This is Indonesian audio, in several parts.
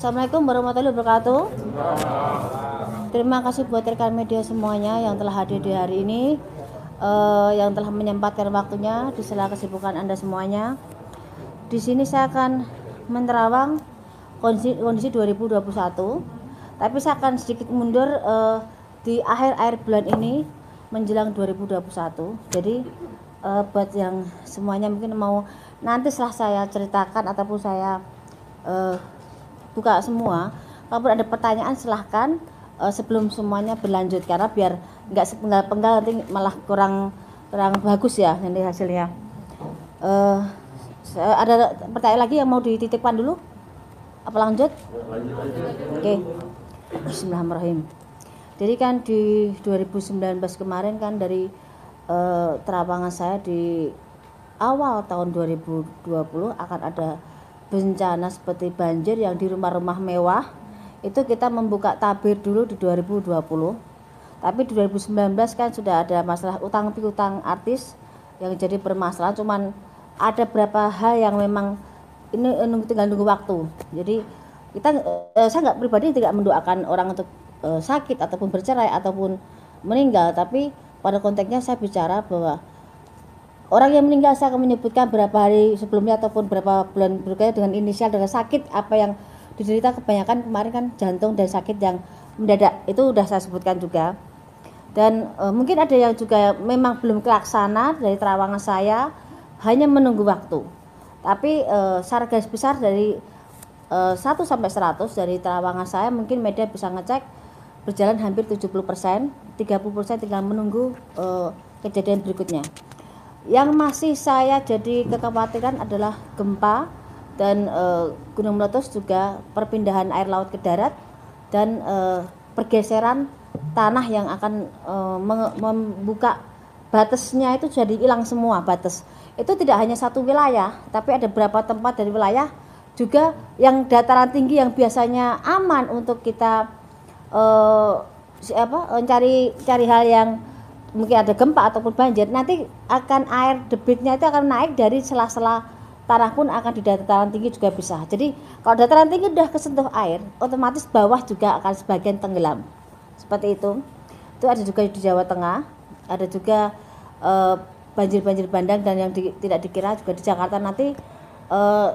Assalamualaikum warahmatullahi wabarakatuh. Terima kasih buat rekan media semuanya yang telah hadir di hari ini, uh, yang telah menyempatkan waktunya di sela kesibukan Anda semuanya. Di sini saya akan menerawang kondisi, kondisi 2021, tapi saya akan sedikit mundur uh, di akhir-akhir bulan ini menjelang 2021. Jadi uh, buat yang semuanya mungkin mau nanti setelah saya ceritakan ataupun saya uh, buka semua. Kalau ada pertanyaan silahkan uh, sebelum semuanya berlanjut karena biar nggak sepenggal-penggal nanti malah kurang kurang bagus ya nanti hasilnya. Uh, ada pertanyaan lagi yang mau dititipkan dulu? Apa lanjut? Oke. Okay. Bismillahirrahmanirrahim. Jadi kan di 2019 kemarin kan dari uh, terawangan saya di awal tahun 2020 akan ada bencana seperti banjir yang di rumah-rumah mewah itu kita membuka tabir dulu di 2020 tapi di 2019 kan sudah ada masalah utang piutang artis yang jadi permasalahan cuman ada beberapa hal yang memang ini tinggal nunggu waktu. Jadi kita eh, saya nggak pribadi tidak mendoakan orang untuk eh, sakit ataupun bercerai ataupun meninggal tapi pada konteksnya saya bicara bahwa Orang yang meninggal saya akan menyebutkan berapa hari sebelumnya ataupun berapa bulan berikutnya dengan inisial dan sakit. Apa yang diderita kebanyakan kemarin kan jantung dan sakit yang mendadak. Itu sudah saya sebutkan juga. Dan e, mungkin ada yang juga memang belum kelaksana dari terawangan saya hanya menunggu waktu. Tapi e, secara besar dari e, 1 sampai 100 dari terawangan saya mungkin media bisa ngecek berjalan hampir 70% 30% tinggal menunggu e, kejadian berikutnya yang masih saya jadi kekhawatiran adalah gempa dan e, gunung meletus juga perpindahan air laut ke darat dan e, pergeseran tanah yang akan e, membuka batasnya itu jadi hilang semua batas. Itu tidak hanya satu wilayah, tapi ada beberapa tempat dari wilayah juga yang dataran tinggi yang biasanya aman untuk kita e, apa cari cari hal yang mungkin ada gempa ataupun banjir nanti akan air debitnya itu akan naik dari sela-sela tanah pun akan di dataran tinggi juga bisa. Jadi kalau dataran tinggi sudah kesentuh air otomatis bawah juga akan sebagian tenggelam. Seperti itu. Itu ada juga di Jawa Tengah ada juga eh, banjir-banjir bandang dan yang di, tidak dikira juga di Jakarta. Nanti eh,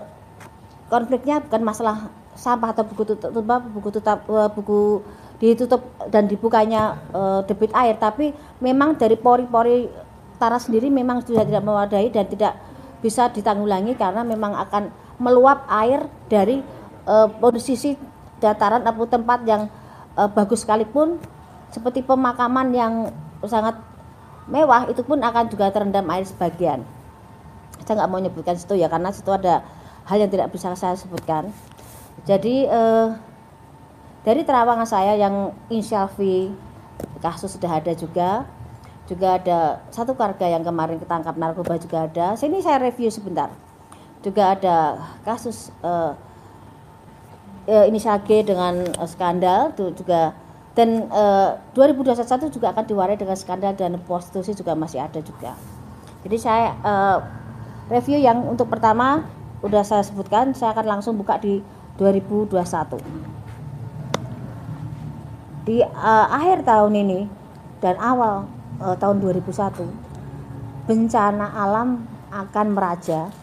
konfliknya bukan masalah sampah atau buku tutup buku tutup eh, buku ditutup dan dibukanya e, debit air. Tapi memang dari pori-pori tanah sendiri memang sudah tidak mewadai dan tidak bisa ditanggulangi karena memang akan meluap air dari e, posisi dataran atau tempat yang e, bagus sekalipun. Seperti pemakaman yang sangat mewah itu pun akan juga terendam air sebagian. Saya nggak mau menyebutkan situ ya karena situ ada hal yang tidak bisa saya sebutkan. Jadi dari terawangan saya yang inisial V kasus sudah ada juga. Juga ada satu keluarga yang kemarin ketangkap narkoba juga ada. Sini saya review sebentar. Juga ada kasus uh, uh, inisial G dengan uh, skandal itu juga. Dan uh, 2021 juga akan diwarai dengan skandal dan prostitusi juga masih ada juga. Jadi saya uh, review yang untuk pertama udah saya sebutkan saya akan langsung buka di 2021 di uh, akhir tahun ini dan awal uh, tahun 2001 bencana alam akan meraja.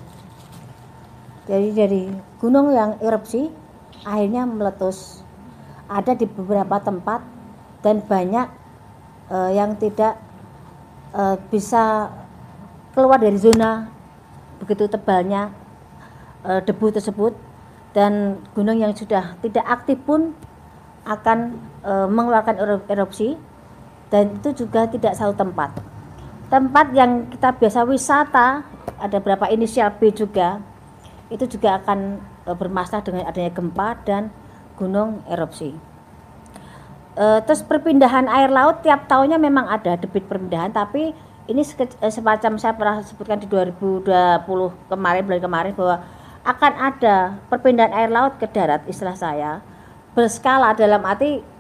Jadi dari gunung yang erupsi akhirnya meletus. Ada di beberapa tempat dan banyak uh, yang tidak uh, bisa keluar dari zona begitu tebalnya uh, debu tersebut. Dan gunung yang sudah tidak aktif pun akan e, mengeluarkan erupsi dan itu juga tidak satu tempat. Tempat yang kita biasa wisata ada berapa inisial B juga itu juga akan e, bermasalah dengan adanya gempa dan gunung erupsi. E, terus perpindahan air laut tiap tahunnya memang ada debit perpindahan tapi ini semacam saya pernah sebutkan di 2020 kemarin bulan kemarin bahwa akan ada perpindahan air laut ke darat istilah saya berskala dalam arti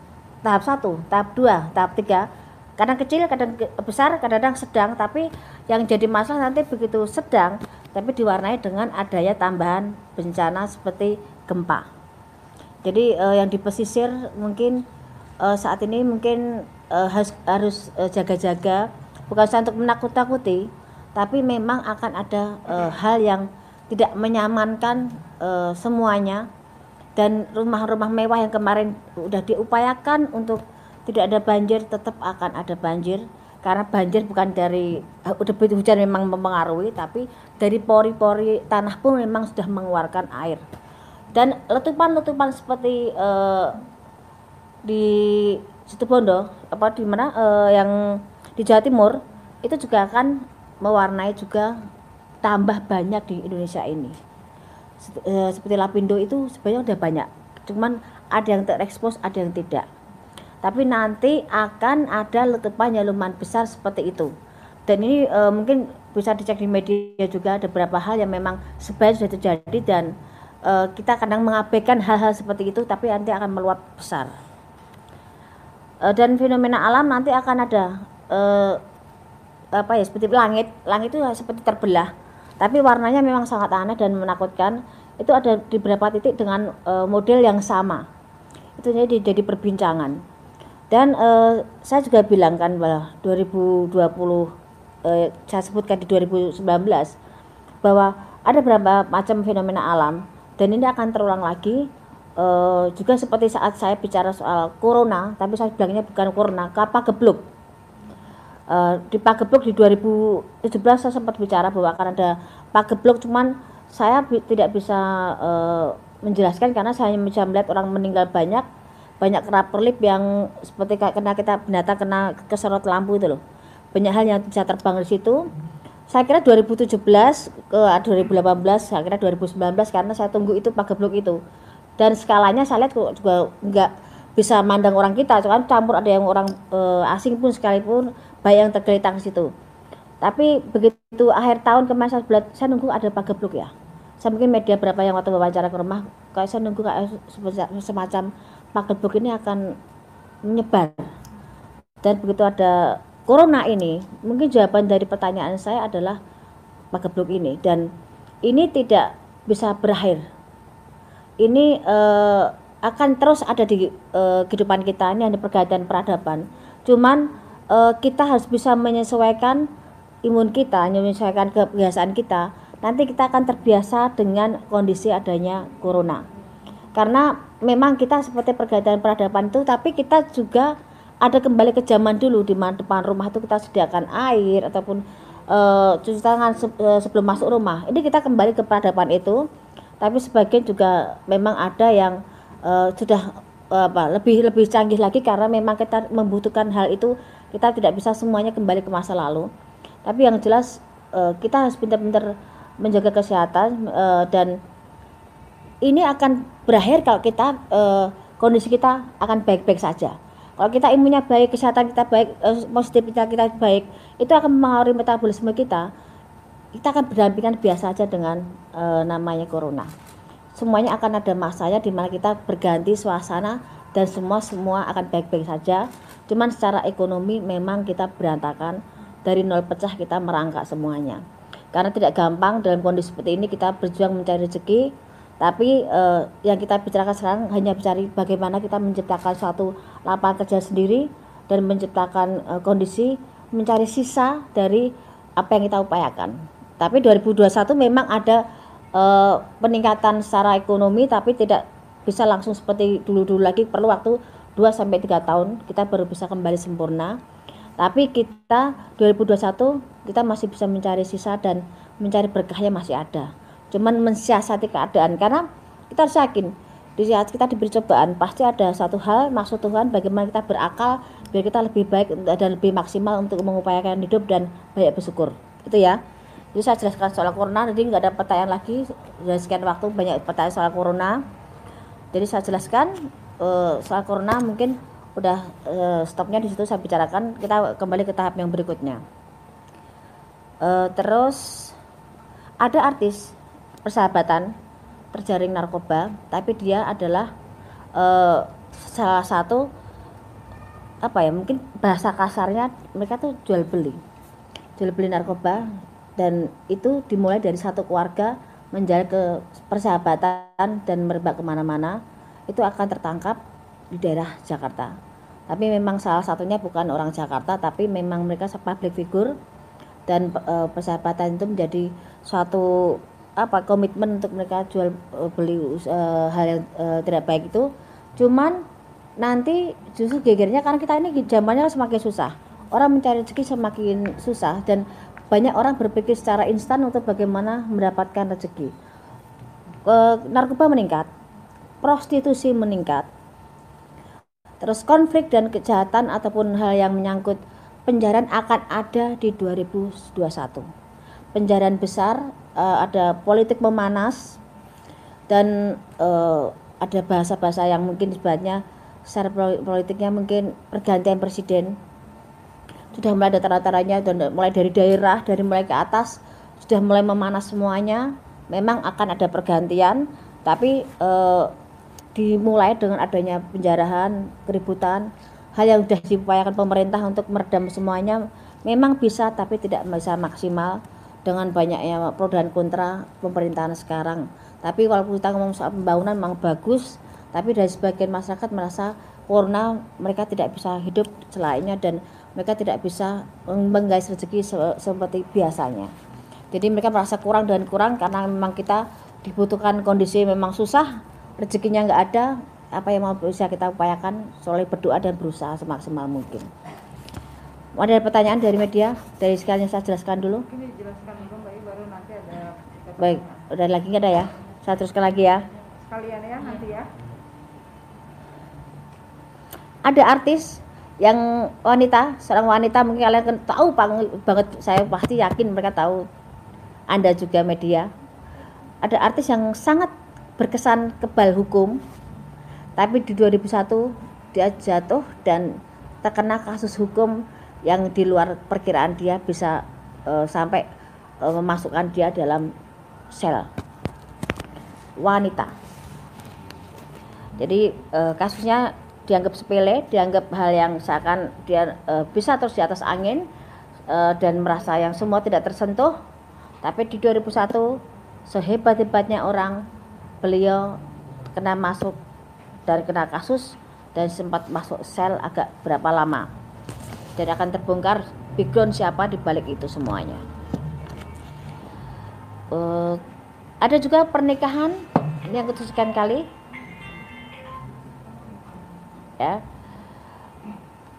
tahap satu, tahap dua, tahap tiga. Kadang kecil, kadang besar, kadang-kadang sedang. Tapi yang jadi masalah nanti begitu sedang, tapi diwarnai dengan adanya tambahan bencana seperti gempa. jadi uh, yang di pesisir mungkin uh, saat ini mungkin uh, harus harus uh, jaga-jaga bukan saya untuk menakut-takuti tapi memang akan ada uh, hal yang tidak menyamankan uh, semuanya dan rumah-rumah mewah yang kemarin sudah diupayakan untuk tidak ada banjir tetap akan ada banjir. Karena banjir bukan dari uh, debit hujan memang mempengaruhi tapi dari pori-pori tanah pun memang sudah mengeluarkan air. Dan letupan-letupan seperti uh, di Situbondo apa di mana uh, yang di Jawa Timur itu juga akan mewarnai juga tambah banyak di Indonesia ini seperti Lapindo itu sebenarnya udah banyak. Cuman ada yang terekspos ada yang tidak. Tapi nanti akan ada letupan lumayan besar seperti itu. Dan ini e, mungkin bisa dicek di media juga ada beberapa hal yang memang sebenarnya sudah terjadi dan e, kita kadang mengabaikan hal-hal seperti itu tapi nanti akan meluap besar. E, dan fenomena alam nanti akan ada e, apa ya seperti langit. Langit itu seperti terbelah tapi warnanya memang sangat aneh dan menakutkan. Itu ada di beberapa titik dengan e, model yang sama. Itu jadi jadi perbincangan. Dan uh, saya juga bilang kan bahwa 2020 uh, eh, saya sebutkan di 2019 bahwa ada beberapa macam fenomena alam. Dan ini akan terulang lagi uh, juga seperti saat saya bicara soal corona tapi saya bilangnya bukan corona kapal gebluk uh, di Pagebluk di 2017 saya sempat bicara bahwa akan ada Pagebluk cuman saya bi tidak bisa uh, menjelaskan karena saya bisa melihat orang meninggal banyak banyak kerap-kerlip yang seperti kena kita binatang kena keserot lampu itu loh. Banyak hal yang bisa terbang di situ. Saya kira 2017 ke 2018 saya kira 2019 karena saya tunggu itu pakai blok itu. Dan skalanya saya lihat juga nggak bisa mandang orang kita kan campur ada yang orang e, asing pun sekalipun baik yang tergeletak di situ tapi begitu akhir tahun kemarin saya, belat, saya nunggu ada pakai blok ya. Saya mungkin media berapa yang waktu wawancara ke rumah kayak saya nunggu kayak semacam pagebluk ini akan menyebar. Dan begitu ada corona ini mungkin jawaban dari pertanyaan saya adalah pagebluk ini. Dan ini tidak bisa berakhir. Ini uh, akan terus ada di uh, kehidupan kita ini ada pergaulan peradaban. Cuman uh, kita harus bisa menyesuaikan imun kita menyesuaikan kebiasaan kita. Nanti kita akan terbiasa dengan kondisi adanya corona. Karena memang kita seperti pergaulan peradaban itu tapi kita juga ada kembali ke zaman dulu di mana depan rumah itu kita sediakan air ataupun uh, cuci tangan se uh, sebelum masuk rumah. Ini kita kembali ke peradaban itu tapi sebagian juga memang ada yang uh, sudah apa lebih lebih canggih lagi karena memang kita membutuhkan hal itu kita tidak bisa semuanya kembali ke masa lalu tapi yang jelas uh, kita harus pintar-pintar menjaga kesehatan uh, dan ini akan berakhir kalau kita uh, kondisi kita akan baik-baik saja. Kalau kita imunnya baik, kesehatan kita baik, positif kita baik, itu akan mempengaruhi metabolisme kita. Kita akan berdampingan biasa saja dengan namanya corona. Semuanya akan ada masanya di mana kita berganti suasana dan semua semua akan baik-baik saja. Cuman secara ekonomi memang kita berantakan dari nol pecah kita merangkak semuanya. Karena tidak gampang dalam kondisi seperti ini kita berjuang mencari rezeki, tapi uh, yang kita bicarakan sekarang hanya bicara bagaimana kita menciptakan suatu lapangan kerja sendiri dan menciptakan uh, kondisi mencari sisa dari apa yang kita upayakan. Tapi 2021 memang ada uh, peningkatan secara ekonomi tapi tidak bisa langsung seperti dulu-dulu lagi perlu waktu 2 sampai 3 tahun kita baru bisa kembali sempurna. Tapi kita 2021 kita masih bisa mencari sisa dan mencari berkahnya masih ada. Cuman mensiasati keadaan karena kita harus yakin di saat kita diberi cobaan pasti ada satu hal maksud Tuhan bagaimana kita berakal biar kita lebih baik dan lebih maksimal untuk mengupayakan hidup dan banyak bersyukur. Itu ya. Jadi saya jelaskan soal corona jadi nggak ada pertanyaan lagi. Sudah sekian waktu banyak pertanyaan soal corona. Jadi saya jelaskan uh, soal corona mungkin udah uh, stopnya di situ saya bicarakan. Kita kembali ke tahap yang berikutnya. Uh, terus ada artis persahabatan terjaring narkoba tapi dia adalah uh, salah satu apa ya mungkin bahasa kasarnya mereka tuh jual beli. Jual beli narkoba dan itu dimulai dari satu keluarga menjalin ke persahabatan dan merebak ke mana-mana itu akan tertangkap di daerah Jakarta. Tapi memang salah satunya bukan orang Jakarta, tapi memang mereka public figure dan e, persahabatan itu menjadi suatu apa komitmen untuk mereka jual e, beli e, hal yang e, tidak baik itu. Cuman nanti justru gegernya karena kita ini zamannya semakin susah. Orang mencari rezeki semakin susah dan banyak orang berpikir secara instan untuk bagaimana mendapatkan rezeki. E, narkoba meningkat, prostitusi meningkat, Terus konflik dan kejahatan ataupun hal yang menyangkut penjaraan akan ada di 2021. Penjaraan besar, uh, ada politik memanas dan uh, ada bahasa-bahasa yang mungkin sebenarnya secara politiknya mungkin pergantian presiden. Sudah mulai ada tanda-tandanya dan mulai dari daerah dari mulai ke atas sudah mulai memanas semuanya. Memang akan ada pergantian tapi uh, dimulai dengan adanya penjarahan, keributan, hal yang sudah diupayakan pemerintah untuk meredam semuanya memang bisa tapi tidak bisa maksimal dengan banyaknya pro dan kontra pemerintahan sekarang. Tapi kalau kita ngomong soal pembangunan memang bagus, tapi dari sebagian masyarakat merasa corona mereka tidak bisa hidup selainnya dan mereka tidak bisa menggais rezeki seperti biasanya. Jadi mereka merasa kurang dan kurang karena memang kita dibutuhkan kondisi memang susah rezekinya nggak ada apa yang mau bisa kita upayakan soleh berdoa dan berusaha semaksimal mungkin. Ada pertanyaan dari media? Dari sekalian saya jelaskan dulu. Ini jelaskan dulu mbak baru nanti ada baik udah lagi nggak ada ya? Saya teruskan lagi ya. Sekalian ya nanti ya. Ada artis yang wanita seorang wanita mungkin kalian tahu banget saya pasti yakin mereka tahu. Anda juga media. Ada artis yang sangat berkesan kebal hukum. Tapi di 2001 dia jatuh dan terkena kasus hukum yang di luar perkiraan dia bisa uh, sampai uh, memasukkan dia dalam sel wanita. Jadi uh, kasusnya dianggap sepele dianggap hal yang seakan dia uh, bisa terus di atas angin uh, dan merasa yang semua tidak tersentuh. Tapi di 2001 sehebat-hebatnya orang beliau kena masuk dan kena kasus dan sempat masuk sel agak berapa lama. Dan akan terbongkar background siapa di balik itu semuanya. Uh, ada juga pernikahan ini yang kesekian kali. Ya.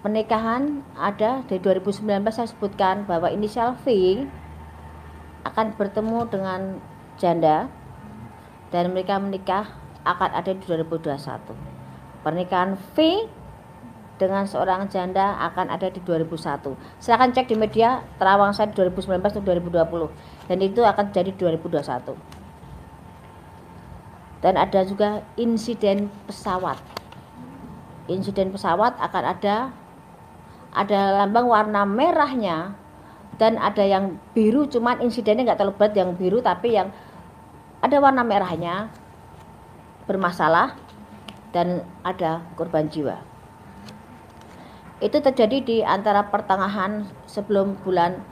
Pernikahan ada di 2019 saya sebutkan bahwa inisial V akan bertemu dengan janda dan mereka menikah akan ada di 2021. Pernikahan V dengan seorang janda akan ada di 2001. Silahkan cek di media terawang saya di 2019 atau 2020 dan itu akan jadi 2021. Dan ada juga insiden pesawat. Insiden pesawat akan ada ada lambang warna merahnya dan ada yang biru cuman insidennya nggak terlalu berat yang biru tapi yang ada warna merahnya bermasalah dan ada korban jiwa. Itu terjadi di antara pertengahan sebelum bulan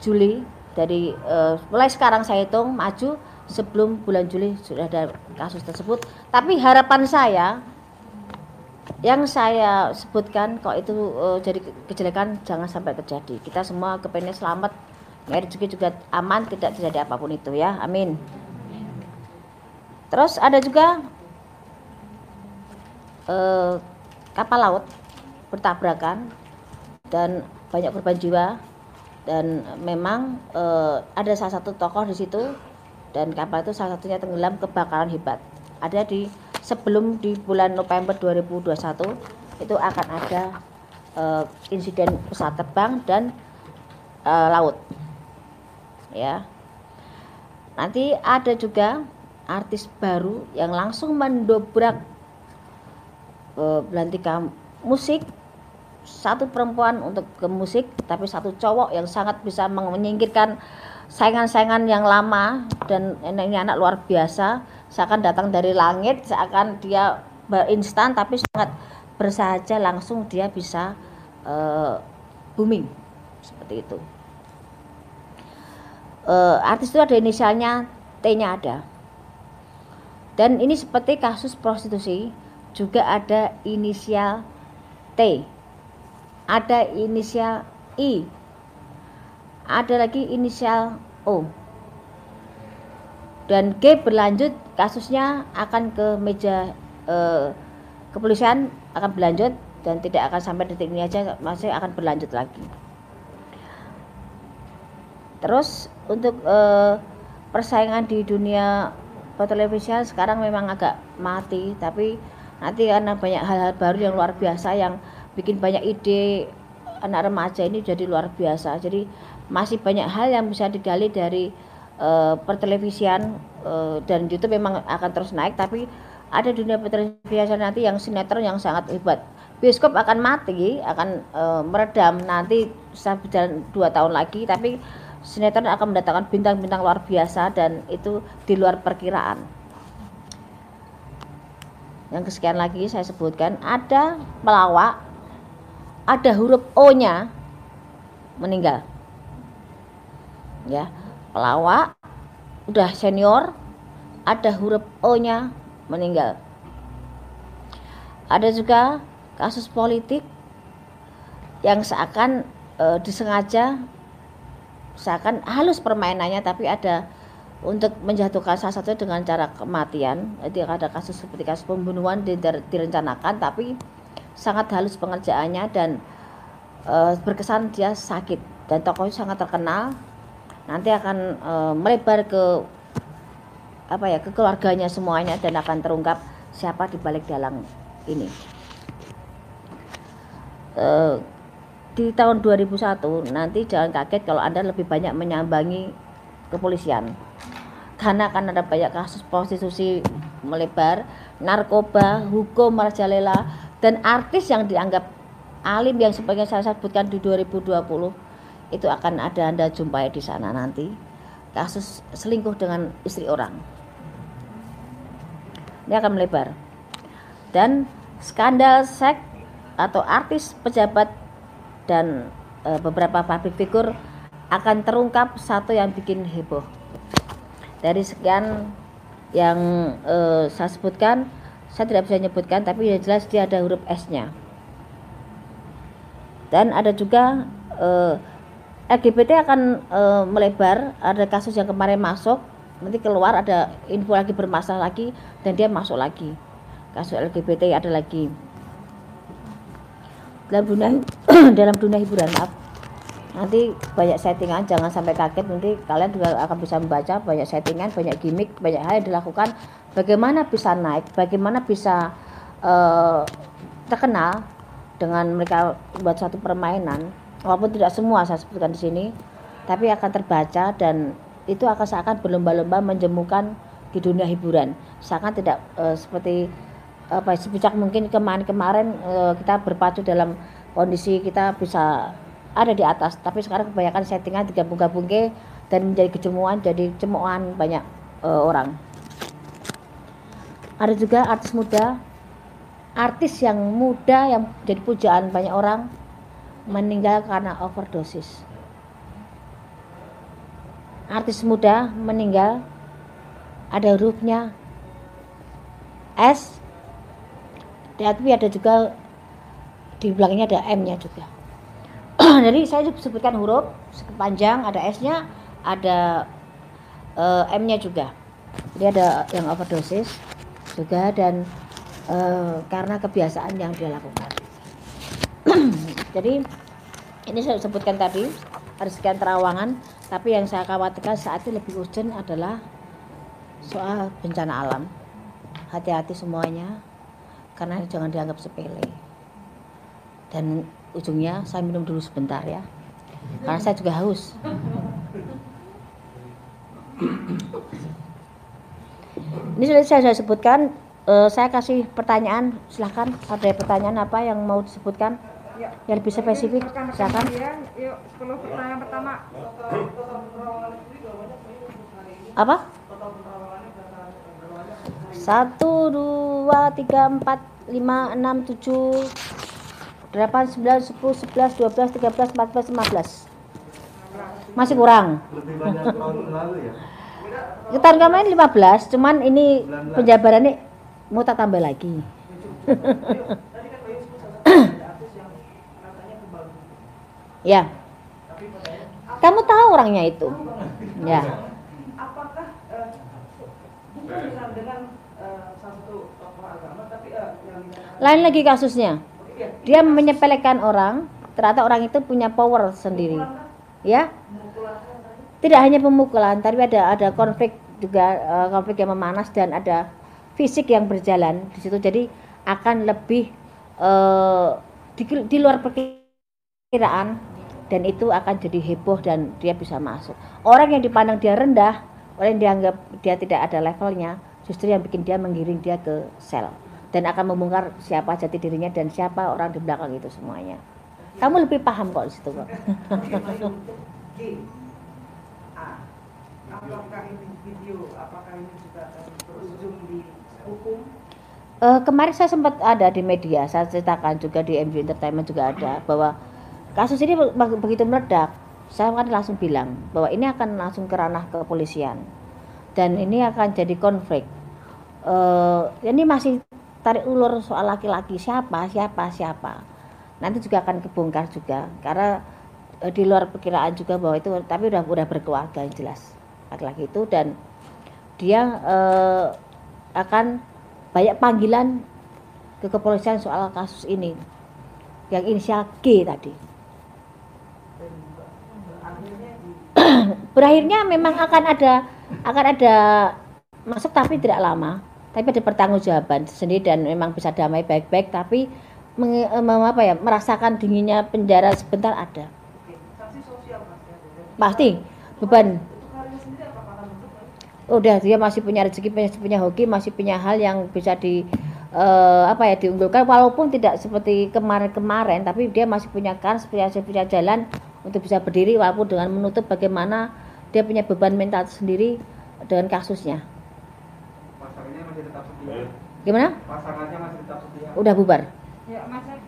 Juli dari uh, mulai sekarang saya hitung maju sebelum bulan Juli sudah ada kasus tersebut. Tapi harapan saya yang saya sebutkan kok itu uh, jadi kejelekan jangan sampai terjadi. Kita semua kepengen selamat, rezeki juga aman, tidak terjadi apa pun itu ya. Amin. Terus ada juga eh, kapal laut bertabrakan dan banyak korban jiwa dan memang eh, ada salah satu tokoh di situ dan kapal itu salah satunya tenggelam kebakaran hebat. Ada di sebelum di bulan November 2021 itu akan ada eh, insiden pesawat terbang dan eh, laut. Ya. Nanti ada juga artis baru yang langsung mendobrak uh, musik. Satu perempuan untuk ke musik tapi satu cowok yang sangat bisa menyingkirkan saingan-saingan yang lama dan ini anak luar biasa. Seakan datang dari langit seakan dia instan tapi sangat bersahaja langsung dia bisa uh, booming. Seperti itu. Uh, artis itu ada inisialnya T-nya ada dan ini seperti kasus prostitusi juga ada inisial T. Ada inisial I. Ada lagi inisial O. Dan G berlanjut kasusnya akan ke meja eh, kepolisian akan berlanjut dan tidak akan sampai detik ini aja masih akan berlanjut lagi. Terus untuk eh, persaingan di dunia pertelevisian sekarang memang agak mati tapi nanti karena banyak hal-hal baru yang luar biasa yang bikin banyak ide anak remaja ini jadi luar biasa. Jadi masih banyak hal yang bisa digali dari uh, pertelevisian uh, dan YouTube memang akan terus naik tapi ada dunia pertelevisian nanti yang sinetron yang sangat hebat. Bioskop akan mati akan uh, meredam nanti berjalan dua tahun lagi tapi sinetron akan mendatangkan bintang-bintang luar biasa dan itu di luar perkiraan. Yang kesekian lagi saya sebutkan ada pelawak, ada huruf O-nya meninggal. Ya, pelawak udah senior, ada huruf O-nya meninggal. Ada juga kasus politik yang seakan e, disengaja seakan halus permainannya tapi ada untuk menjatuhkan salah satu dengan cara kematian. Jadi ada kasus seperti kasus pembunuhan direncanakan tapi sangat halus pengerjaannya dan e, berkesan dia sakit. Dan tokohnya sangat terkenal. Nanti akan e, melebar ke apa ya ke keluarganya semuanya dan akan terungkap siapa di balik dalang ini. E, di tahun 2001 nanti jangan kaget kalau Anda lebih banyak menyambangi kepolisian. Karena akan ada banyak kasus prostitusi melebar, narkoba, hukum merajalela dan artis yang dianggap alim yang sebagian saya sebutkan di 2020 itu akan ada Anda jumpai di sana nanti. Kasus selingkuh dengan istri orang. Ini akan melebar. Dan skandal seks atau artis pejabat dan e, beberapa public figure akan terungkap satu yang bikin heboh. Dari sekian yang e, saya sebutkan, saya tidak bisa menyebutkan, tapi yang jelas dia ada huruf S-nya. Dan ada juga e, LGBT akan e, melebar, ada kasus yang kemarin masuk, nanti keluar ada info lagi bermasalah lagi, dan dia masuk lagi. Kasus LGBT ada lagi dalam dunia dalam dunia hiburan maaf. Nanti banyak settingan jangan sampai kaget. Nanti kalian juga akan bisa membaca banyak settingan banyak gimmick banyak hal yang dilakukan. Bagaimana bisa naik bagaimana bisa uh, terkenal dengan mereka buat satu permainan. Walaupun tidak semua saya sebutkan di sini tapi akan terbaca dan itu akan seakan berlomba-lomba menjemukan di dunia hiburan. Seakan tidak uh, seperti apa sebijak mungkin kemarin-kemarin uh, kita berpacu dalam kondisi kita bisa ada di atas. Tapi sekarang kebanyakan settingan digabung-gabung ke dan menjadi kejemuan jadi cemuan banyak uh, orang. Ada juga artis muda artis yang muda yang jadi pujaan banyak orang meninggal karena overdosis. Artis muda meninggal ada hurufnya S tapi ada juga di belakangnya ada M-nya juga. Jadi saya sebutkan huruf sepanjang ada S-nya, ada uh, M-nya juga. Jadi ada yang overdosis juga dan uh, karena kebiasaan yang dia lakukan. Jadi ini saya sebutkan tadi ada sekian terawangan, tapi yang saya khawatirkan saat ini lebih urgent adalah soal bencana alam. Hati-hati semuanya karena jangan dianggap sepele. Dan ujungnya saya minum dulu sebentar ya. Karena saya juga haus. Ini sudah saya sudah sebutkan. Uh, saya kasih pertanyaan. Silahkan. Ada pertanyaan apa yang mau disebutkan? Ya. yang lebih spesifik silahkan yuk 10 pertanyaan pertama. Apa? Satu dua tiga empat lima enam tujuh delapan sembilan sepuluh sebelas dua belas tiga belas empat belas lima belas. Masih kurang. Lebih banyak tahun lalu ya? Tahun kemarin 15 cuman ini penjabarannya mau tak tambah lagi. Ya. Kamu tahu orangnya itu? Ya. Apakah eh, dengan dengan eh, satu tokoh agama tapi eh, yang lain lagi kasusnya. Dia menyepelekan orang ternyata orang itu punya power sendiri. Ya? Tidak hanya pemukulan tapi ada ada konflik juga eh, konflik yang memanas dan ada fisik yang berjalan di situ. Jadi akan lebih eh, di, di luar perkiraan dan itu akan jadi heboh dan dia bisa masuk. Orang yang dipandang dia rendah orang yang dianggap dia tidak ada levelnya justru yang bikin dia menggiring dia ke sel dan akan membongkar siapa jati dirinya dan siapa orang di belakang itu semuanya. Kamu lebih paham kok di situ kok G A apakah ini video apakah ini juga eh, berujung di hukum? Eh, kemarin saya sempat ada di media, saya ceritakan juga di MV Entertainment juga ada bahwa kasus ini be- be- begitu meledak, saya kan langsung bilang bahwa ini akan langsung ke ranah kepolisian dan ini akan jadi konflik. Eh, ini masih tarik ulur soal laki-laki siapa, siapa, siapa. Nanti juga akan kebongkar juga karena eh, di luar perkiraan juga bahwa itu tapi udah udah berkeluarga yang jelas laki-laki itu dan dia eh, akan banyak panggilan ke kepolisian soal kasus ini. Yang inisial G tadi. Akhirnya di berakhirnya memang akan ada akan ada masuk tapi tidak lama tapi ada pertanggungjawaban sendiri dan memang bisa damai baik-baik tapi menge- em, apa ya merasakan dinginnya penjara sebentar ada. Pasti. Beban. Udah dia masih punya rezeki masih punya hoki masih punya hal yang bisa di eh, apa ya diunggulkan. Walaupun tidak seperti kemarin-kemarin tapi dia masih punya kans punya punya jalan untuk bisa berdiri walaupun dengan menutup bagaimana dia punya beban mental sendiri dengan kasusnya pasangannya masih tetap setia gimana pasangannya masih tetap setia udah bubar ya mas ya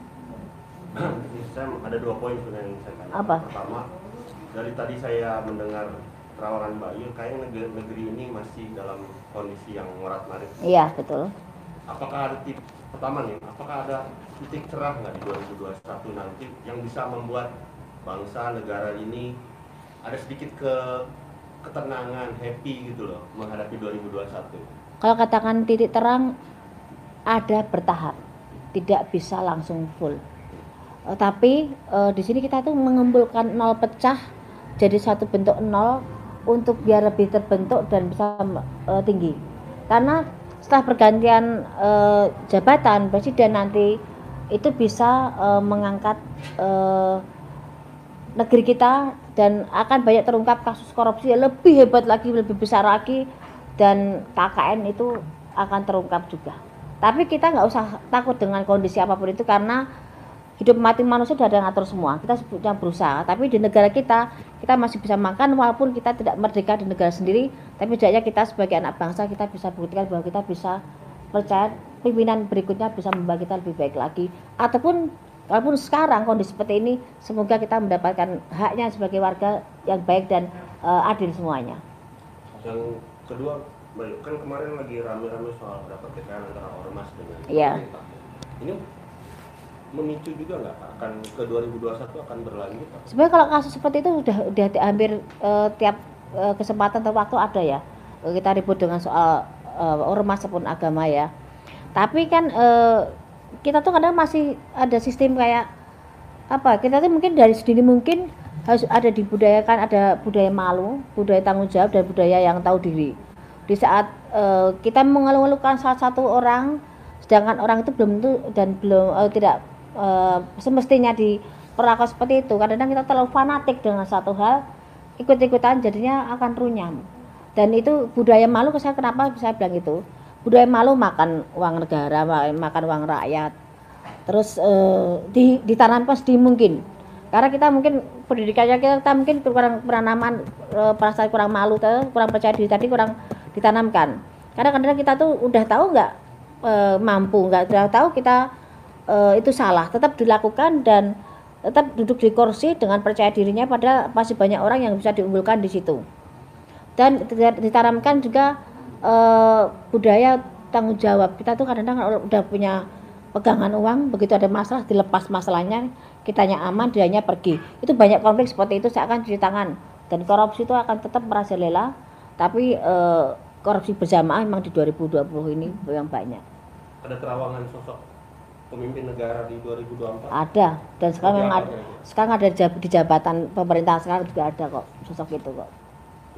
ada dua poin sebenarnya yang saya tanya. Apa? Pertama, dari tadi saya mendengar terawangan Mbak Yu, kayaknya negeri, negeri ini masih dalam kondisi yang morat marit. iya betul Apakah ada titik pertama nih? Apakah ada titik cerah nggak di 2021 nanti yang bisa membuat bangsa negara ini ada sedikit ke ketenangan, happy gitu loh menghadapi 2021? kalau katakan titik terang ada bertahap tidak bisa langsung full. Eh, tapi eh, di sini kita tuh mengumpulkan nol pecah jadi satu bentuk nol untuk biar lebih terbentuk dan bisa eh, tinggi. Karena setelah pergantian eh, jabatan presiden nanti itu bisa eh, mengangkat eh, negeri kita dan akan banyak terungkap kasus korupsi yang lebih hebat lagi lebih besar lagi dan KKN itu akan terungkap juga tapi kita nggak usah takut dengan kondisi apa pun itu karena hidup mati manusia sudah ada yang ngatur semua. Kita sebutnya berusaha. Tapi di negara kita kita masih bisa makan walaupun kita tidak merdeka di negara sendiri. Tapi setidaknya kita sebagai anak bangsa kita bisa buktikan bahwa kita bisa percaya pimpinan berikutnya bisa membawa kita lebih baik lagi. Ataupun walaupun sekarang kondisi seperti ini semoga kita mendapatkan haknya sebagai warga yang baik dan eh, adil semuanya. Yang kedua, Yu, kan kemarin lagi rame-rame soal ada pertikaian antara ormas dengan Iya. pemerintah. Ini memicu juga nggak akan ke 2021 akan berlanjut? Pak? sebenarnya kalau kasus seperti itu udah udah hampir eh, tiap eh, kesempatan atau waktu ada ya Eh, kita ribut dengan soal eh, ormas maupun agama ya tapi kan eh, kita tuh kadang masih ada sistem kayak apa kita tuh mungkin dari sedini mungkin harus ada dibudayakan ada budaya malu budaya tanggung jawab dan budaya yang tahu diri di saat eh, kita mengeluh-elukan salah satu orang sedangkan orang itu belum tentu dan belum eh, tidak eh, semestinya diperlakukan seperti itu. Kadang-kadang kita terlalu fanatik dengan satu hal ikut-ikutan jadinya akan runyam. Dan itu budaya malu saya kenapa bisa bilang itu? Budaya malu makan uang negara ma- makan uang rakyat. Terus eh, di, ditanamkan sedini mungkin. Karena kita mungkin pendidikannya kita, kita mungkin kurang penanaman eh, perasaan kurang malu kurang percaya diri tadi kurang ditanamkan. Karena kadang kita tuh udah tahu nggak eh, mampu nggak udah tahu kita eh, itu salah. Tetap dilakukan dan tetap duduk di kursi dengan percaya dirinya pada masih banyak orang yang bisa diunggulkan di situ. Dan ditanamkan juga eh, budaya tanggung jawab. Kita tuh kadang-kadang udah punya pegangan uang begitu ada masalah dilepas masalahnya kitanya aman dianya pergi. Itu banyak konflik seperti itu seakan cuci tangan. Dan korupsi itu akan tetap merajalela tapi eh, korupsi berjamaah memang di 2020 ini yang banyak. Ada terawangan sosok pemimpin negara di 2024. ada. Dan sekarang memang ada, sekarang ada di jabatan pemerintah sekarang juga ada kok sosok itu kok.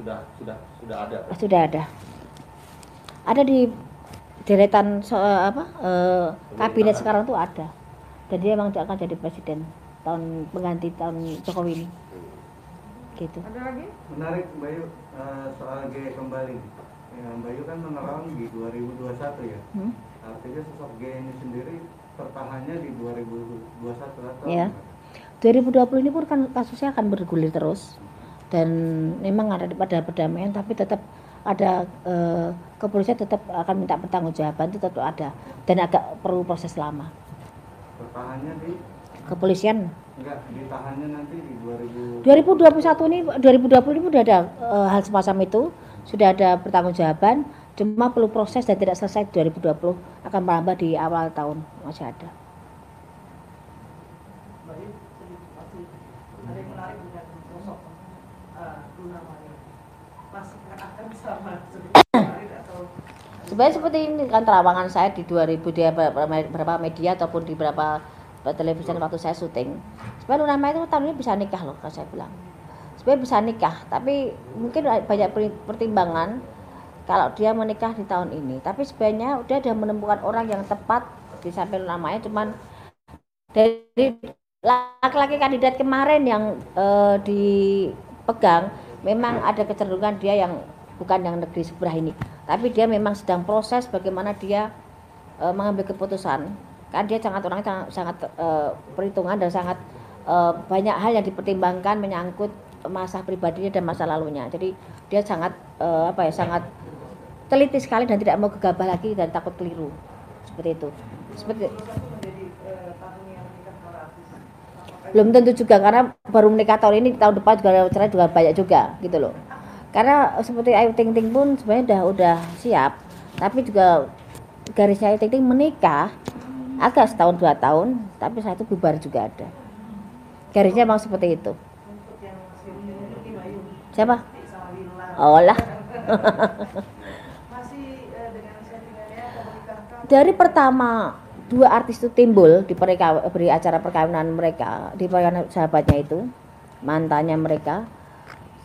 Sudah sudah sudah ada. sudah ada. Ada di deretan so- eh, apa eh, kabinet sekarang tuh ada. Dan dia memang akan jadi presiden tahun pengganti tahun Jokowi ini. Gitu. Ada lagi? Menarik Mbak Yu eh, soal G kembali. Ya, Mbak Yu kan menerang di 2021 ya. Hmm? Artinya sosok G ini sendiri tertahannya di 2021 atau Ya. 2020 ini pun kan kasusnya akan bergulir terus. Dan memang ada pada perdamaian tapi tetap ada eh, kepolisian tetap akan minta pertanggungjawaban itu tetap ada. Dan agak perlu proses lama. Tertahannya di? Kepolisian? Enggak ditahannya nanti di 2000 2021 ini 2020 ini sudah ada eh, hal semacam itu sudah ada pertanggungjawaban cuma perlu proses dan tidak selesai 2020 akan merambah di awal tahun masih ada atau Sebenarnya seperti ini kan terawangan saya di 2000 di beberapa beberapa media ataupun di beberapa televisi waktu saya syuting. Sebenarnya Luna Maya itu tahun ini bisa nikah loh kalau saya bilang. Sebenarnya bisa nikah, tapi mungkin banyak pertimbangan kalau dia menikah di tahun ini. Tapi sebenarnya dia sudah menemukan orang yang tepat di samping Luna Maya cuman dari laki-laki kandidat kemarin yang eh, dipegang memang ada kecenderungan dia yang bukan yang negeri sebelah ini tapi dia memang sedang proses bagaimana dia eh, mengambil keputusan kan dia sangat orangnya sangat, sangat eh, perhitungan dan sangat banyak hal yang dipertimbangkan menyangkut masa pribadinya dan masa lalunya. Jadi dia sangat eh, apa ya sangat teliti sekali dan tidak mau gegabah lagi dan takut keliru. Seperti itu. Seperti 2021 menjadi uh, tahun yang menikah para artis. Apakah belum tentu juga karena baru menikah tahun ini tahun depan juga cerai juga banyak juga gitu loh. Karena seperti Ayu Ting Ting pun sebenarnya udah udah siap tapi juga garisnya Ayu Ting Ting menikah agak setahun dua tahun tapi saya itu bubar juga ada. Garisnya memang seperti itu atau menikahkan dari pertama dua artis itu timbul di perika- beri acara perkawinan mereka di perkawinan sahabatnya itu mantannya mereka.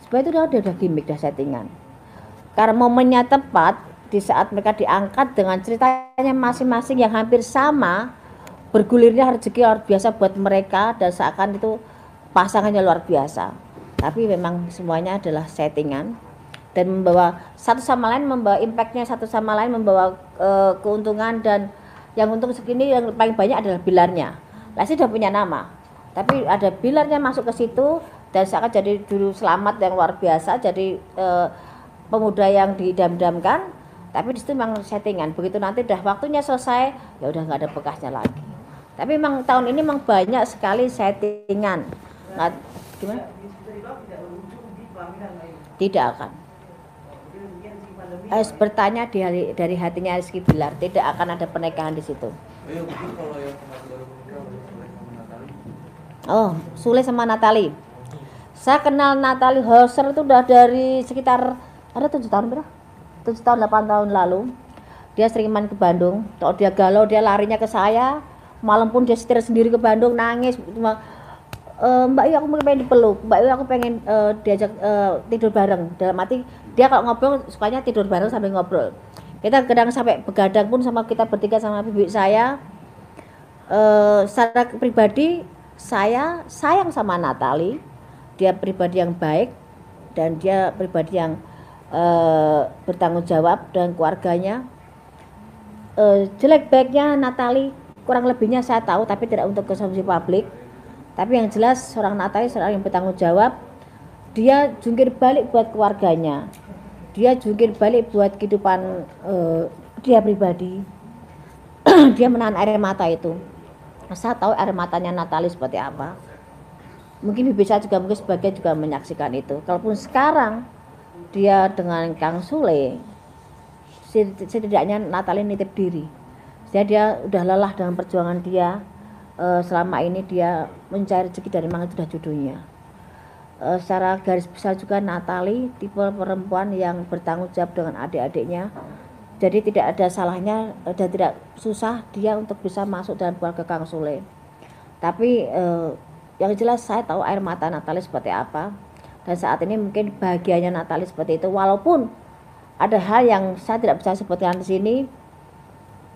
Sebenarnya itu udah udah, udah gimmick dah settingan. Karena momennya tepat di saat mereka diangkat dengan ceritanya masing-masing yang hampir sama bergulirnya rezeki luar biasa buat mereka dan seakan itu pasangannya luar biasa tapi memang semuanya adalah settingan. Dan membawa satu sama lain membawa impactnya satu sama lain membawa eh, keuntungan dan yang untung segini yang paling banyak adalah bilarnya. Lesti sudah punya nama tapi ada bilarnya masuk ke situ dan seakan jadi dulu selamat yang luar biasa jadi eh, pemuda yang didam-damkan tapi di situ memang settingan. Begitu nanti udah waktunya selesai ya udah nggak ada bekasnya lagi. Tapi memang tahun ini memang banyak sekali settingan. Nggak gimana dibilang tidak berujung di pelaminan Bayu tidak akan. Harus bertanya dari, dari hatinya Rizky Bilar. Tidak akan ada pernikahan di situ. Ayo mungkin kalau yang kemarin baru menikah udah mulai sama Natali. oh Sule sama Natali. Saya kenal Natali Hoser itu udah dari sekitar ada tujuh tahun berapa? Tujuh tahun delapan tahun lalu. Dia sering main ke Bandung. Kalau dia galau dia larinya ke saya. Malam pun dia setir sendiri ke Bandung nangis. Cuma "Eh, Mbak Yu aku pengen dipeluk. Mbak Yu aku pengen eh, diajak eh, tidur bareng. Dalam arti dia kalau ngobrol sukanya tidur bareng sambil ngobrol. Kita kadang sampai begadang pun sama kita bertiga sama bibi saya. Eh secara pribadi saya sayang sama Natali dia pribadi yang baik dan dia pribadi yang eh, bertanggung jawab dengan keluarganya. Eh, jelek baiknya Natali kurang lebihnya saya tahu tapi tidak untuk konsumsi publik tapi yang jelas seorang Natali seorang yang bertanggung jawab dia jungkir balik buat keluarganya. Dia jungkir balik buat kehidupan eh, dia pribadi. Dia menahan air mata itu. Saya tahu air matanya Natali seperti apa. Mungkin bibi saya juga mungkin sebagai juga menyaksikan itu. Kalaupun sekarang dia dengan Kang Sule set- setidaknya Natali nitip diri. Jadi dia udah lelah dengan perjuangan dia. Eh, selama ini dia mencari rezeki dari mana sudah judulnya. Eh, secara garis besar juga Natali tipe perempuan yang bertanggung jawab dengan adik-adiknya. Jadi tidak ada salahnya eh, dan tidak susah dia untuk bisa masuk dalam keluarga Kang Sule. Tapi eh, yang jelas saya tahu air mata Natali seperti apa dan saat ini mungkin bahagianya Natali seperti itu walaupun ada hal yang saya tidak bisa sebutkan di sini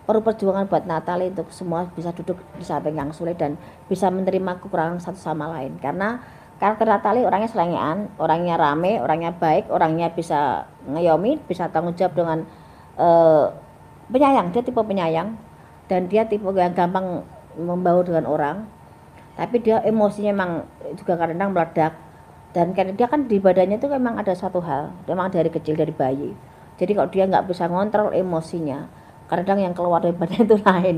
perlu perjuangan buat Natali untuk semua bisa duduk di samping yang sulit dan bisa menerima kekurangan satu sama lain. Karena karakter Natali orangnya selengean, orangnya rame, orangnya baik, orangnya bisa ngayomi, bisa tanggung jawab dengan uh, penyayang, dia tipe penyayang dan dia tipe yang gampang membaur dengan orang. Tapi dia emosinya memang juga kadang-kadang meledak. Dan karena dia kan di badannya itu memang ada satu hal memang dari kecil dari bayi. Jadi kalau dia nggak bisa ngontrol emosinya kadang yang keluar dari badan itu lain.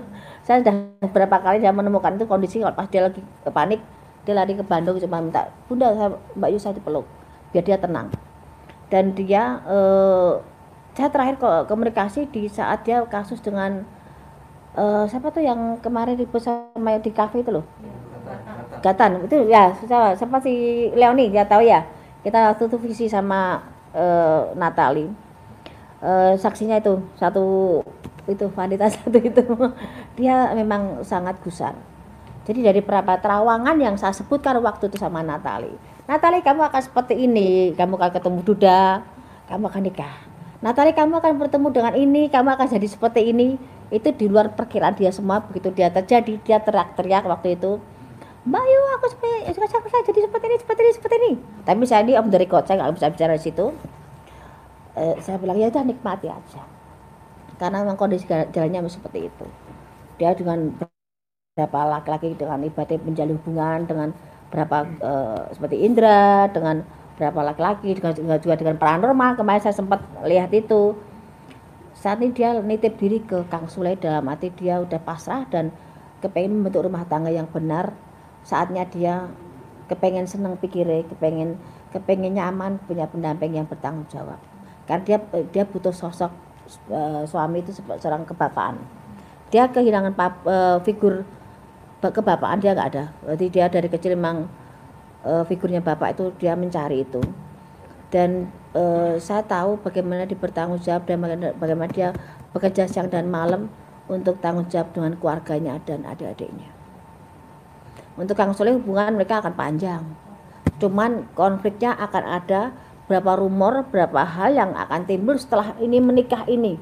Saya sudah beberapa kali saya menemukan itu kondisi kalau pas dia lagi panik dia lari ke Bandung cuma minta bunda saya Mbak Yu saya dipeluk biar dia tenang. Dan dia eh, saya terakhir komunikasi di saat dia kasus dengan eh, siapa tuh yang kemarin ribut sama di kafe itu loh. Gatan itu ya siapa, siapa si Leoni dia tahu ya. Kita tutup visi sama eh, Natali uh, saksinya itu satu itu wanita satu itu. Dia memang sangat gusar. Jadi dari beberapa terawangan yang saya sebutkan waktu itu sama Natali. Natali kamu akan seperti ini. Kamu akan ketemu Duda. Kamu akan nikah. Natali kamu akan bertemu dengan ini. Kamu akan jadi seperti ini. Itu di luar perkiraan dia semua. Begitu dia terjadi dia teriak-teriak waktu itu. Mbak Yu aku seperti saya jadi seperti ini seperti ini seperti ini. Tapi saya ini om dari kota nggak bisa bicara di situ eh, saya bilang ya udah nikmati aja. Karena memang kondisi jalannya seperti itu. Dia dengan berapa laki-laki dengan ibadah menjalin hubungan dengan berapa eh, seperti Indra dengan berapa laki-laki dengan juga dengan paranormal kemarin saya sempat lihat itu. Saat ini dia nitip diri ke Kang Sule dalam arti dia udah pasrah dan kepengen membentuk rumah tangga yang benar. Saatnya dia kepengen senang pikirnya kepengen kepengen nyaman punya pendamping yang bertanggung jawab karena dia dia butuh sosok uh, suami itu seorang kebapaan. Dia kehilangan pap, uh, figur kebapaan dia nggak ada. Berarti dia dari kecil memang uh, figurnya bapak itu dia mencari itu. Dan uh, saya tahu bagaimana dia bertanggung jawab dan bagaimana, bagaimana dia bekerja siang dan malam untuk tanggung jawab dengan keluarganya dan adik-adiknya. Untuk Kang Soleh hubungan mereka akan panjang. Cuman konfliknya akan ada berapa rumor, berapa hal yang akan timbul setelah ini menikah ini.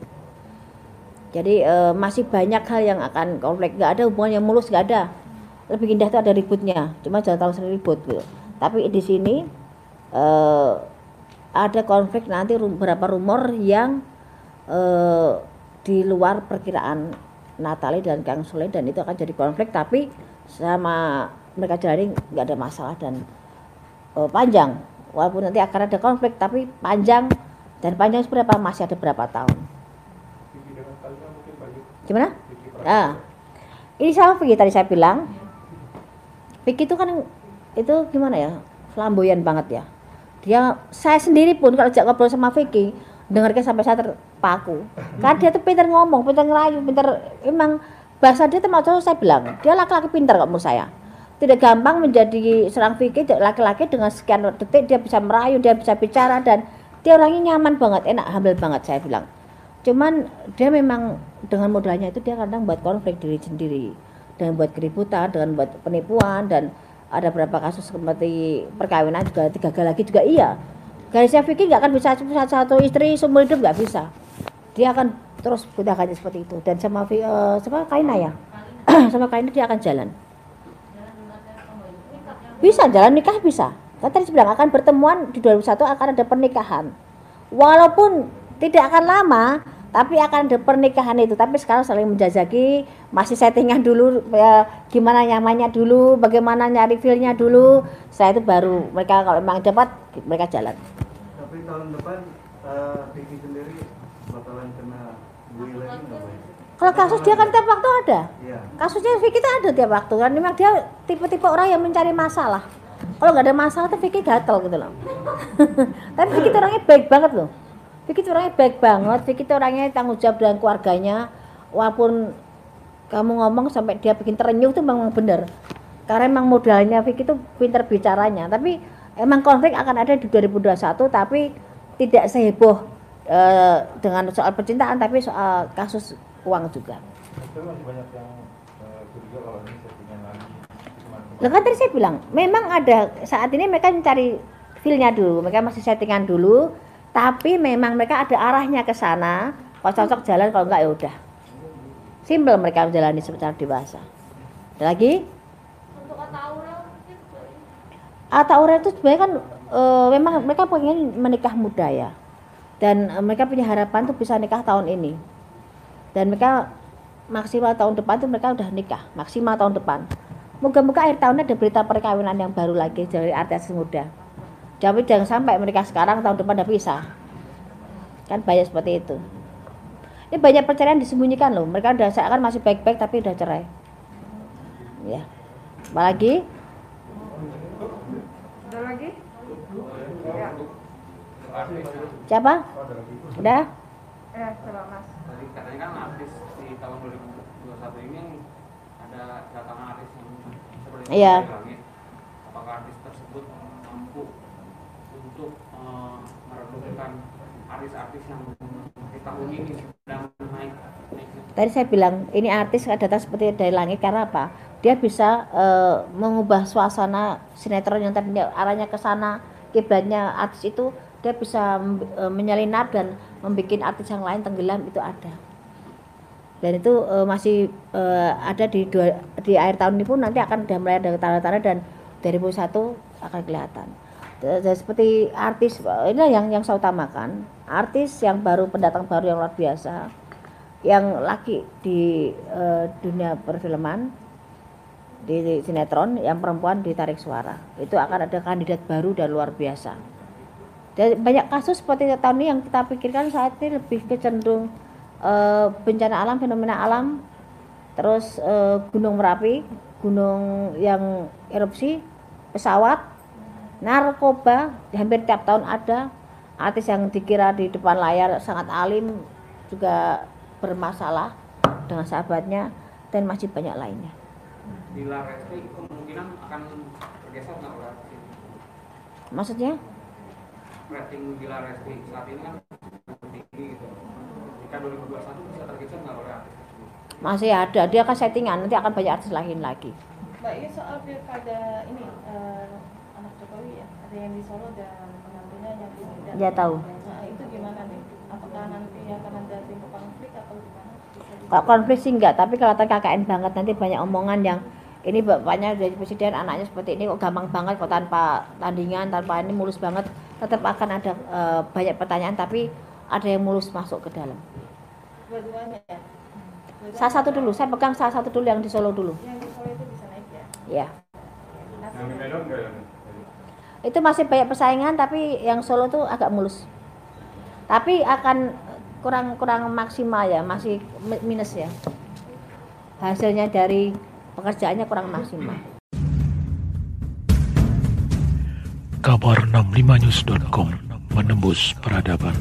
Jadi e, masih banyak hal yang akan konflik. Gak ada hubungan yang mulus, gak ada. Lebih indah itu ada ributnya. Cuma jangan tahu sendiri ribut gitu. Tapi di sini e, ada konflik nanti berapa rumor yang e, di luar perkiraan Natali dan Kang Sule dan itu akan jadi konflik tapi sama mereka jalani nggak ada masalah dan e, panjang walaupun nanti akan ada konflik tapi panjang. Dan panjang seberapa masih ada berapa tahun? Gimana? Nah, ini sama Vicky tadi saya bilang. Vicky itu kan itu gimana ya? Flamboyan banget ya. Dia saya sendiri pun kalau ajak ngobrol sama Vicky dengarnya sampai saya terpaku. Karena dia tuh pintar ngomong pintar ngerayu pintar emang bahasa dia termasuk saya bilang dia laki-laki pintar kok menurut saya tidak gampang menjadi seorang fikih laki-laki dengan sekian detik dia bisa merayu dia bisa bicara dan dia orangnya nyaman banget enak hamil banget saya bilang. Cuman dia memang dengan modalnya itu dia kadang buat konflik diri sendiri dengan buat keributan dengan buat penipuan dan ada beberapa kasus seperti perkawinan juga tiga kali lagi juga iya. Garisnya fikih nggak akan bisa satu, satu istri seumur hidup nggak bisa. Dia akan terus gunakannya seperti itu. Dan sama uh, sama kaina ya? Sama kaina dia akan jalan bisa jalan nikah bisa. Kan tadi bilang akan pertemuan di 2001 akan ada pernikahan. Walaupun tidak akan lama, tapi akan ada pernikahan itu. Tapi sekarang saling menjajaki, masih settingan dulu ya, gimana nyamannya dulu, bagaimana nyari feelnya dulu. Saya itu baru mereka kalau memang dapat mereka jalan. Tapi tahun depan uh, sendiri bakalan kena bully lagi nggak kalau kasus dia kan tiap waktu ada. Iya. Kasusnya Vicky itu ada tiap waktu kan. Memang dia tipe-tipe orang yang mencari masalah. Kalau nggak ada masalah tuh Vicky gatel gitu loh. Tapi Vicky itu orangnya baik banget loh. Vicky itu orangnya baik banget. Vicky itu orangnya tanggung jawab dengan keluarganya. walaupun kamu ngomong sampai dia bikin terenyuh itu memang benar karena emang modalnya Vicky itu pinter bicaranya tapi emang konflik akan ada di 2021 tapi tidak seheboh eh, dengan soal percintaan tapi soal kasus uang juga Tapi masih banyak yang curiga kalau ini settingan lagi. Cuma Lah kan tadi saya bilang, memang ada saat ini mereka mencari feel-nya dulu, mereka masih settingan dulu, tapi memang mereka ada arahnya ke sana. Kalau cocok jalan, kalau enggak ya udah. Simpel mereka menjalani secara dewasa. Ada lagi? Untuk kata Aurel mungkin dari Ata Aurel itu sebenarnya kan eh, memang mereka pengen menikah muda ya. Dan eh, mereka punya harapan tuh bisa nikah tahun ini. Dan mereka maksimal tahun depan tuh mereka udah nikah, maksimal tahun depan. Moga-moga akhir tahun ada berita perkawinan yang baru lagi dari artis muda. Tapi jangan sampai mereka sekarang tahun depan udah pisah. Kan banyak seperti itu. Ini banyak perceraian disembunyikan loh. Mereka udah seakan masih baik-baik tapi udah cerai. Ya. Apalagi? Ada lagi? Ya. Siapa? Udah? Eh, coba Mas. Tadi katanya kan artis di tahun 2021 ini ada datangan artis yang seperti dari langit. Apakah artis tersebut mampu untuk eh, meredupkan artis-artis yang di tahun ini sedang naik naik Tadi saya bilang ini artis datang seperti dari langit karena apa? Dia bisa eh, mengubah suasana sinetron yang tadinya arahnya ke sana, kiblatnya artis itu dia bisa eh, menyelinap dan membuat artis yang lain tenggelam itu ada. Dan itu eh, masih eh, ada di dua, di akhir tahun ini pun nanti akan sudah mulai ada tanda-tanda dan 2001 akan kelihatan. Dan seperti artis ini yang yang saya utamakan, artis yang baru pendatang baru yang luar biasa yang laki di eh, dunia perfilman di sinetron yang perempuan ditarik suara itu akan ada kandidat baru dan luar biasa dan banyak kasus seperti tahun ini yang kita pikirkan saat ini lebih kecenderung eh, bencana alam fenomena alam terus eh, gunung merapi gunung yang erupsi pesawat narkoba hampir tiap tahun ada artis yang dikira di depan layar sangat alim juga bermasalah dengan sahabatnya dan masih banyak lainnya. di kemungkinan akan bergeser nggak? Maksudnya? Rating Bila Resti saat ini kan tinggi gitu. Jika 2021 bisa tergeser nggak oleh artis? Masih ada, dia akan settingan, nanti akan banyak artis lain lagi. Mbak ini soal pilkada ini eh, anak Jokowi ya, ada yang di Solo dan menantunya yang di Medan. Ya tahu. Nah itu gimana nih? Apakah nanti akan ada timbul konflik atau gimana? Kalau konflik sih enggak, tapi kalau KKN banget nanti banyak omongan yang ini bapaknya dari presiden, anaknya seperti ini kok gampang banget kok tanpa tandingan, tanpa ini mulus banget. Tetap akan ada eh, banyak pertanyaan tapi ada yang mulus masuk ke dalam. Ya. Salah satu dulu, saya pegang salah satu dulu yang di Solo dulu. Yang di Solo itu bisa naik ya. Ya. Itu masih banyak persaingan tapi yang Solo tuh agak mulus tapi akan kurang kurang maksimal ya masih mi- minus ya hasilnya dari pekerjaannya kurang maksimal Kabar 65news.com menembus peradaban.